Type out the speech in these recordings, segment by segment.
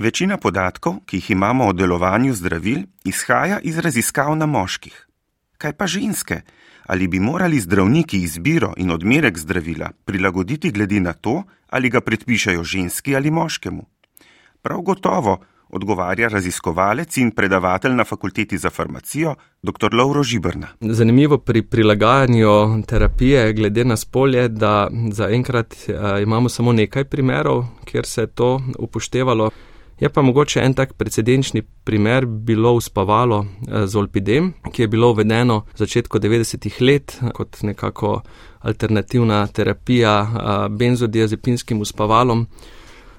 Večina podatkov, ki jih imamo o delovanju zdravil, izhaja iz raziskav na moških. Kaj pa ženske? Ali bi morali zdravniki izbiro in odmerek zdravila prilagoditi glede na to, ali ga predpišajo ženski ali moškemu? Prav gotovo, odgovarja raziskovalec in predavatelj na fakulteti za farmacijo, dr. Lauro Žibrna. Zanimivo pri prilagajanju terapije glede na spolje, da zaenkrat uh, imamo samo nekaj primerov, kjer se je to upoštevalo. Je pa mogoče en tak precedenčni primer bilo uspavalo eh, z olpidem, ki je bilo uvedeno v začetku 90-ih let kot nekako alternativna terapija eh, benzodiazepinskim uspavalom.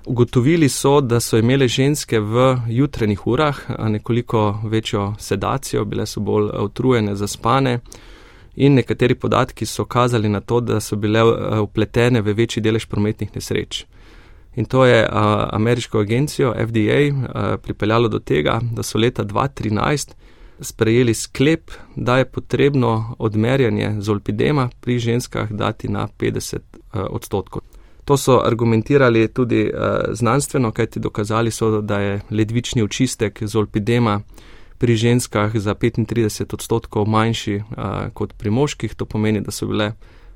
Ugotovili so, da so imele ženske v jutrenih urah nekoliko večjo sedacijo, bile so bolj utrujene, zaspane in nekateri podatki so kazali na to, da so bile upletene v večji delež prometnih nesreč. In to je a, ameriško agencijo FDA a, pripeljalo do tega, da so leta 2013 sprejeli sklep, da je potrebno odmerjanje zolpidema pri ženskah dati na 50 a, odstotkov. To so argumentirali tudi a, znanstveno, kajti dokazali so, da je ledvični očistek zolpidema pri ženskah za 35 odstotkov manjši a, kot pri moških. To pomeni, da so bile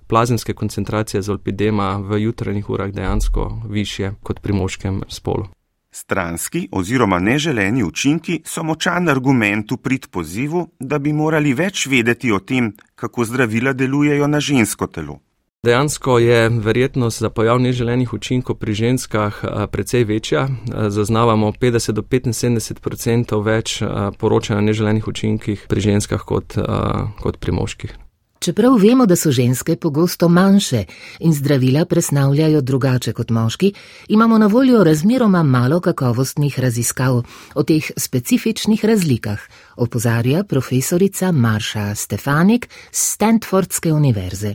plazemske koncentracije zolpidema v jutranjih urah dejansko više kot pri moškem spolu. Stranski oziroma neželeni učinki so močan argument v prid pozivu, da bi morali več vedeti o tem, kako zdravila delujejo na žensko telo. Dejansko je verjetnost za pojav neželenih učinkov pri ženskah precej večja. Zaznavamo 50 do 75 odstotkov več poročanja o neželenih učinkih pri ženskah kot, kot pri moških. Čeprav vemo, da so ženske pogosto manjše in zdravila presnavljajo drugače kot moški, imamo na voljo razmeroma malo kakovostnih raziskav o teh specifičnih razlikah, opozarja profesorica Marša Stefanik z Stanfordske univerze.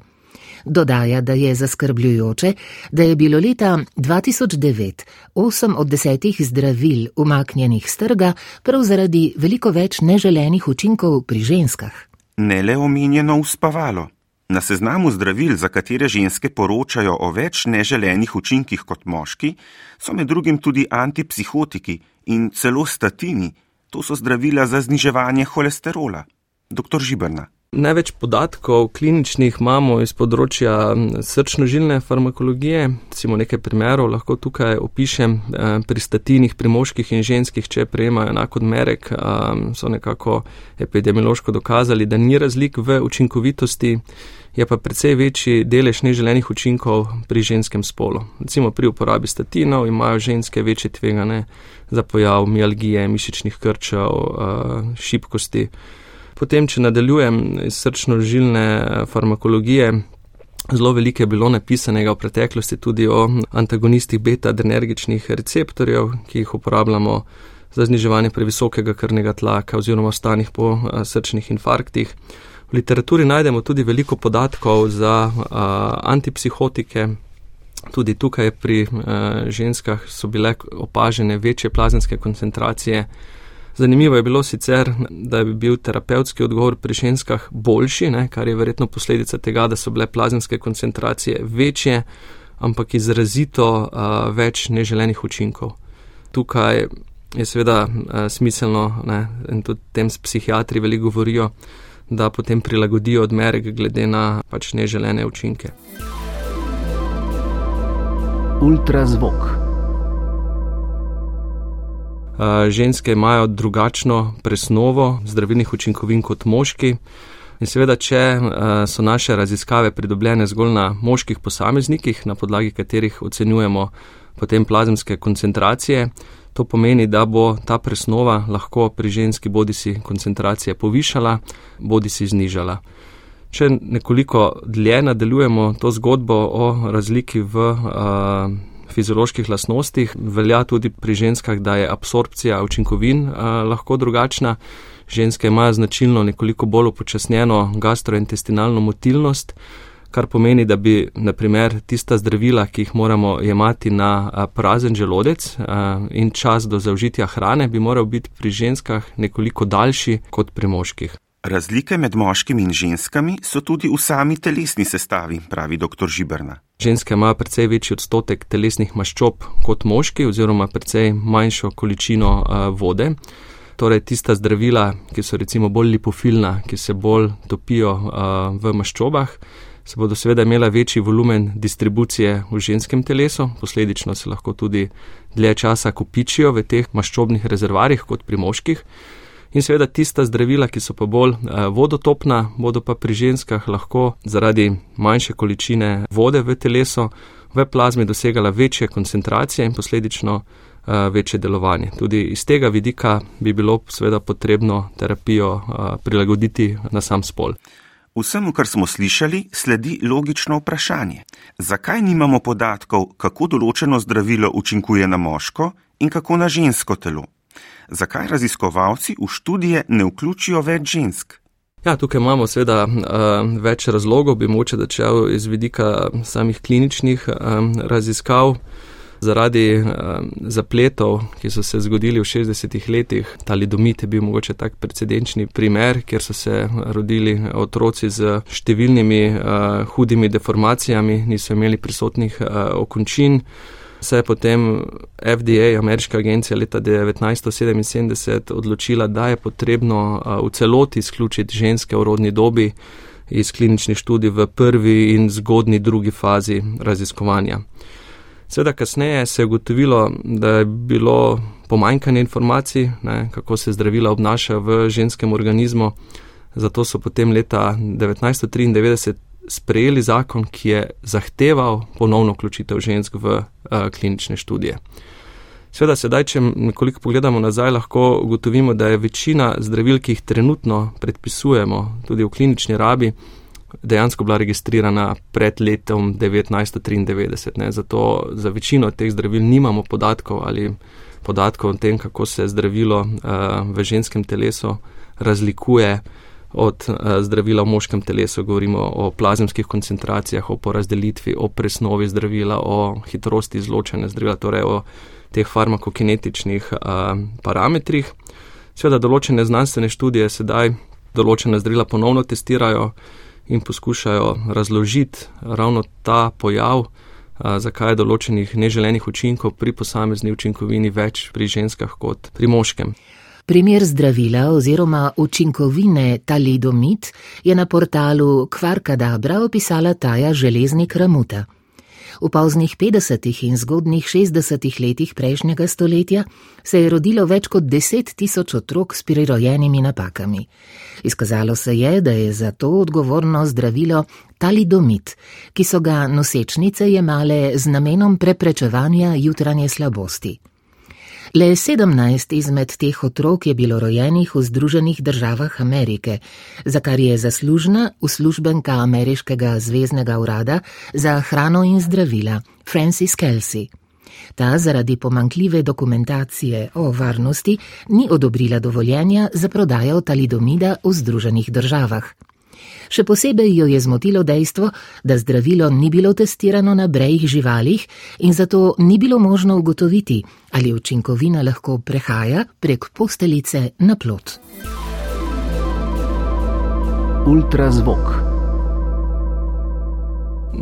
Dodaja, da je zaskrbljujoče, da je bilo leta 2009 osem od desetih zdravil umaknjenih z trga prav zaradi veliko več neželenih učinkov pri ženskah ne le omenjeno uspavalo. Na seznamu zdravil, za katere ženske poročajo o več neželenih učinkih kot moški, so med drugim tudi antipsihotiki in celo statini, to so zdravila za zniževanje holesterola. Dr. Žibrna. Največ podatkov kliničnih imamo iz področja srčno-žilne farmakologije. Recimo nekaj primerov lahko tukaj opišem. Eh, pri statinih, pri moških in ženskih, če prejemajo enak odmerek, so nekako epidemiološko dokazali, da ni razlik v učinkovitosti, je pa precej večji delež neželenih učinkov pri ženskem spolu. Recimo pri uporabi statinov imajo ženske večje tvegane za pojav mialgije, mišičnih krčev, šibkosti. Potem, če nadaljujem iz srčno-žilne eh, farmakologije, zelo veliko je bilo napisanega v preteklosti tudi o antagonistih beta-adrenergičnih receptorjev, ki jih uporabljamo za zniževanje previsokega krvnega tlaka oziroma stanjih po eh, srčnih infarktih. V literaturi najdemo tudi veliko podatkov za a, eh, antipsihotike. Tudi tukaj pri a, ženskah so bile opažene večje plazemske koncentracije. Zanimivo je bilo sicer, da bi bil terapevtski odgovor pri ženskah boljši, ne, kar je verjetno posledica tega, da so bile plazemske koncentracije večje, ampak izrazito uh, več neželenih učinkov. Tukaj je seveda uh, smiselno, ne, in tudi tem psihiatri veliko govorijo, da potem prilagodijo odmerek glede na pač neželene učinke. Ultrazvok ženske imajo drugačno presnovo zdravilnih učinkovin kot moški. In seveda, če so naše raziskave pridobljene zgolj na moških posameznikih, na podlagi katerih ocenjujemo potem plazemske koncentracije, to pomeni, da bo ta presnova lahko pri ženski bodi si koncentracije povišala, bodi si znižala. Če nekoliko dlje nadaljujemo to zgodbo o razliki v uh, fizioloških lastnostih. Velja tudi pri ženskah, da je absorpcija učinkovin uh, lahko drugačna. Ženske imajo značilno nekoliko bolj upočasnjeno gastrointestinalno motilnost, kar pomeni, da bi naprimer tista zdravila, ki jih moramo jemati na prazen želodec uh, in čas do zaužitja hrane, bi moral biti pri ženskah nekoliko daljši kot pri moških. Razlike med moškimi in ženskami so tudi v sami telesni sestavi, pravi dr. Žibrna. Ženske imajo precej večji odstotek telesnih maščob kot moški oziroma precej manjšo količino vode. Torej, tista zdravila, ki so recimo bolj lipofilna, ki se bolj topijo v maščobah, se bodo seveda imela večji volumen distribucije v ženskem telesu, posledično se lahko tudi dlje časa kopičijo v teh maščobnih rezervarjih kot pri moških. In seveda tista zdravila, ki so pa bolj eh, vodotopna, bodo pa pri ženskah lahko zaradi manjše količine vode v telesu v plazmi dosegala večje koncentracije in posledično eh, večje delovanje. Tudi iz tega vidika bi bilo seveda potrebno terapijo eh, prilagoditi na sam spol. Vsemu, kar smo slišali, sledi logično vprašanje: zakaj nimamo podatkov, kako določeno zdravilo učinkuje na moško in kako na žensko telo? Zakaj raziskovalci v študije ne vključijo več žensk? Ja, tukaj imamo seveda uh, več razlogov, bi moče začel iz vidika samih kliničnih um, raziskav. Zaradi uh, zapletov, ki so se zgodili v 60-ih letih, talidomit je bil mogoče tak precedenčni primer, kjer so se rodili otroci z številnimi uh, hudimi deformacijami, niso imeli prisotnih uh, okončin. Se je potem FDA, ameriška agencija, leta 1977 odločila, da je potrebno v celoti izključiti ženske v rodni dobi iz kliničnih študij v prvi in zgodni drugi fazi raziskovanja. Seveda, kasneje se je ugotovilo, da je bilo pomanjkanje informacij, ne, kako se zdravila obnašajo v ženskem organizmu. Zato so potem leta 1993 sprejeli zakon, ki je zahteval ponovno vključitev žensk v uh, klinične študije. Sveda, sedaj, če nekoliko pogledamo nazaj, lahko ugotovimo, da je večina zdravil, ki jih trenutno predpisujemo tudi v klinični rabi, dejansko bila registrirana pred letom 1993. Ne. Zato za večino teh zdravil nimamo podatkov ali podatkov o tem, kako se zdravilo uh, v ženskem telesu razlikuje od uh, zdravila v moškem telesu. Govorimo o plazemskih koncentracijah, o porazdelitvi, o presnovi zdravila, o hitrosti izločanja zdravila, torej o teh farmakokinetičnih uh, parametrih. Seveda določene znanstvene študije sedaj določene zdravila ponovno testirajo in poskušajo razložiti ravno ta pojav, zakaj je določenih neželenih učinkov pri posamezni učinkovini več pri ženskah kot pri moškem. Primer zdravila oziroma učinkovine talidomit je na portalu Kvarkadabra opisala Taja Železnik Ramuta. V poznih 50. in zgodnih 60. letih prejšnjega stoletja se je rodilo več kot 10 tisoč otrok s prirojenimi napakami. Izkazalo se je, da je za to odgovorno zdravilo talidomit, ki so ga nosečnice jemale z namenom preprečevanja jutranje slabosti. Le 17 izmed teh otrok je bilo rojenih v Združenih državah Amerike, za kar je zaslužna uslužbenka ameriškega zvezdnega urada za hrano in zdravila Francis Kelsey. Ta zaradi pomankljive dokumentacije o varnosti ni odobrila dovoljenja za prodajo talidomida v Združenih državah. Še posebej jo je zmotilo dejstvo, da zdravilo ni bilo testirano na brejih živalih in zato ni bilo možno ugotoviti, ali učinkovina lahko prehaja prek posteljice na plot. Ultrazvok.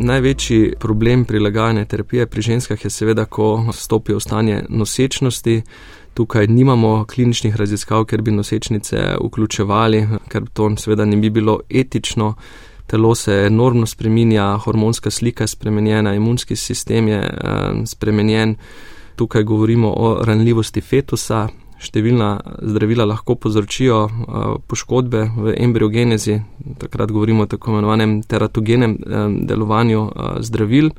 Največji problem prilagajanja terapije pri ženskah je seveda, ko stopijo v stanje nosečnosti. Tukaj nimamo kliničnih raziskav, ker bi nosečnice vključevali, ker to seveda ne bi bilo etično. Telo se enormno spreminja, hormonska slika je spremenjena, imunski sistem je eh, spremenjen. Tukaj govorimo o ranljivosti fetusa. Številna zdravila lahko povzročijo uh, poškodbe v embriogenezi, takrat govorimo o tako imenovanem teratogenem um, delovanju uh, zdravil.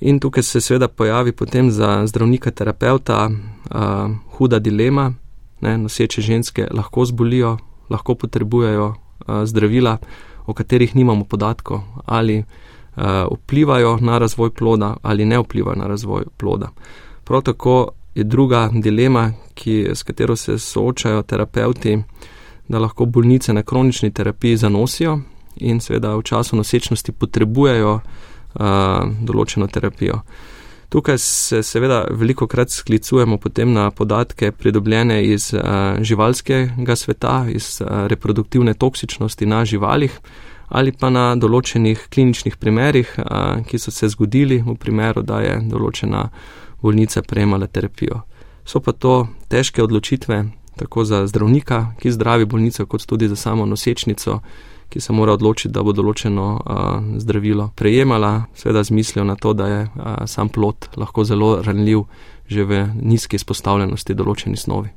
In tukaj se seveda pojavi potem za zdravnika terapeuta huda dilema. Ne, noseče ženske lahko zbolijo, lahko potrebujejo zdravila, o katerih nimamo podatkov, ali vplivajo na razvoj ploda ali ne vplivajo na razvoj ploda. Prav tako je druga dilema, ki, s katero se soočajo terapeuti, da lahko bolnice na kronični terapiji zanosijo in seveda v času nosečnosti potrebujejo določeno terapijo. Tukaj se seveda veliko krat sklicujemo potem na podatke pridobljene iz uh, živalskega sveta, iz uh, reproduktivne toksičnosti na živalih, ali pa na določenih kliničnih primerih, ki so se zgodili v primeru, da je določena bolnica prejemala terapijo. So pa to težke odločitve, tako za zdravnika, ki zdravi bolnico, kot tudi za samo nosečnico, ki se mora odločiti, da bo določeno uh, zdravilo prejemala, seveda z mislijo na to, da je uh, sam plot lahko zelo ranljiv že v nizki izpostavljenosti določeni snovi.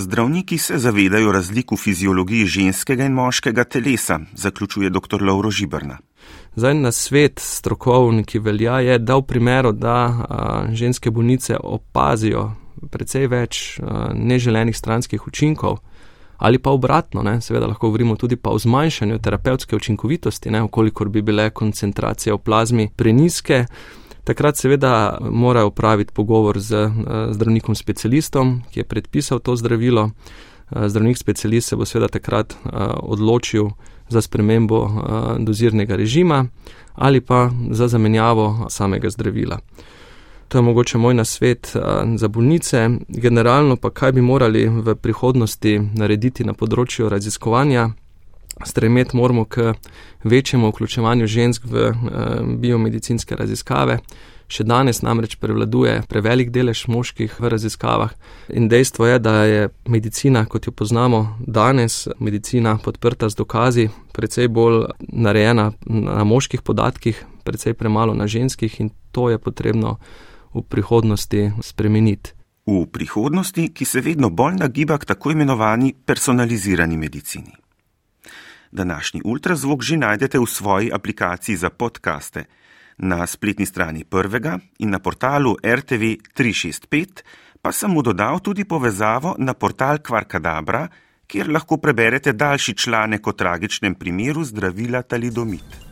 Zdravniki se zavedajo razlik v fiziologiji ženskega in moškega telesa, zaključuje dr. Lauro Žibrna. Zdaj na svet strokovni, ki velja, je, da v primeru, da a, ženske bolnice opazijo precej več a, neželenih stranskih učinkov, ali pa obratno, ne, seveda lahko govorimo tudi pa o zmanjšanju terapevtske učinkovitosti, ne, okolikor bi bile koncentracije v plazmi preniske. Takrat seveda mora upraviti pogovor z uh, zdravnikom specialistom, ki je predpisal to zdravilo. Uh, zdravnik specialist se bo seveda takrat uh, odločil za spremembo dozirnega režima ali pa za zamenjavo samega zdravila. To je mogoče moj nasvet za bolnice. Generalno pa kaj bi morali v prihodnosti narediti na področju raziskovanja. Stremeti moramo k večjemu vključevanju žensk v biomedicinske raziskave. Še danes namreč prevladuje prevelik delež moških v raziskavah in dejstvo je, da je medicina, kot jo poznamo danes, medicina podprta z dokazi, precej bolj narejena na moških podatkih, precej premalo na ženskih in to je potrebno v prihodnosti spremeniti. V prihodnosti, ki se vedno bolj nagiba k tako imenovani personalizirani medicini. Današnji ultrazvok že najdete v svoji aplikaciji za podkaste, na spletni strani prvega in na portalu RTV 365, pa sem mu dodal tudi povezavo na portal Kvarkadabra, kjer lahko preberete daljši članek o tragičnem primeru zdravila talidomit.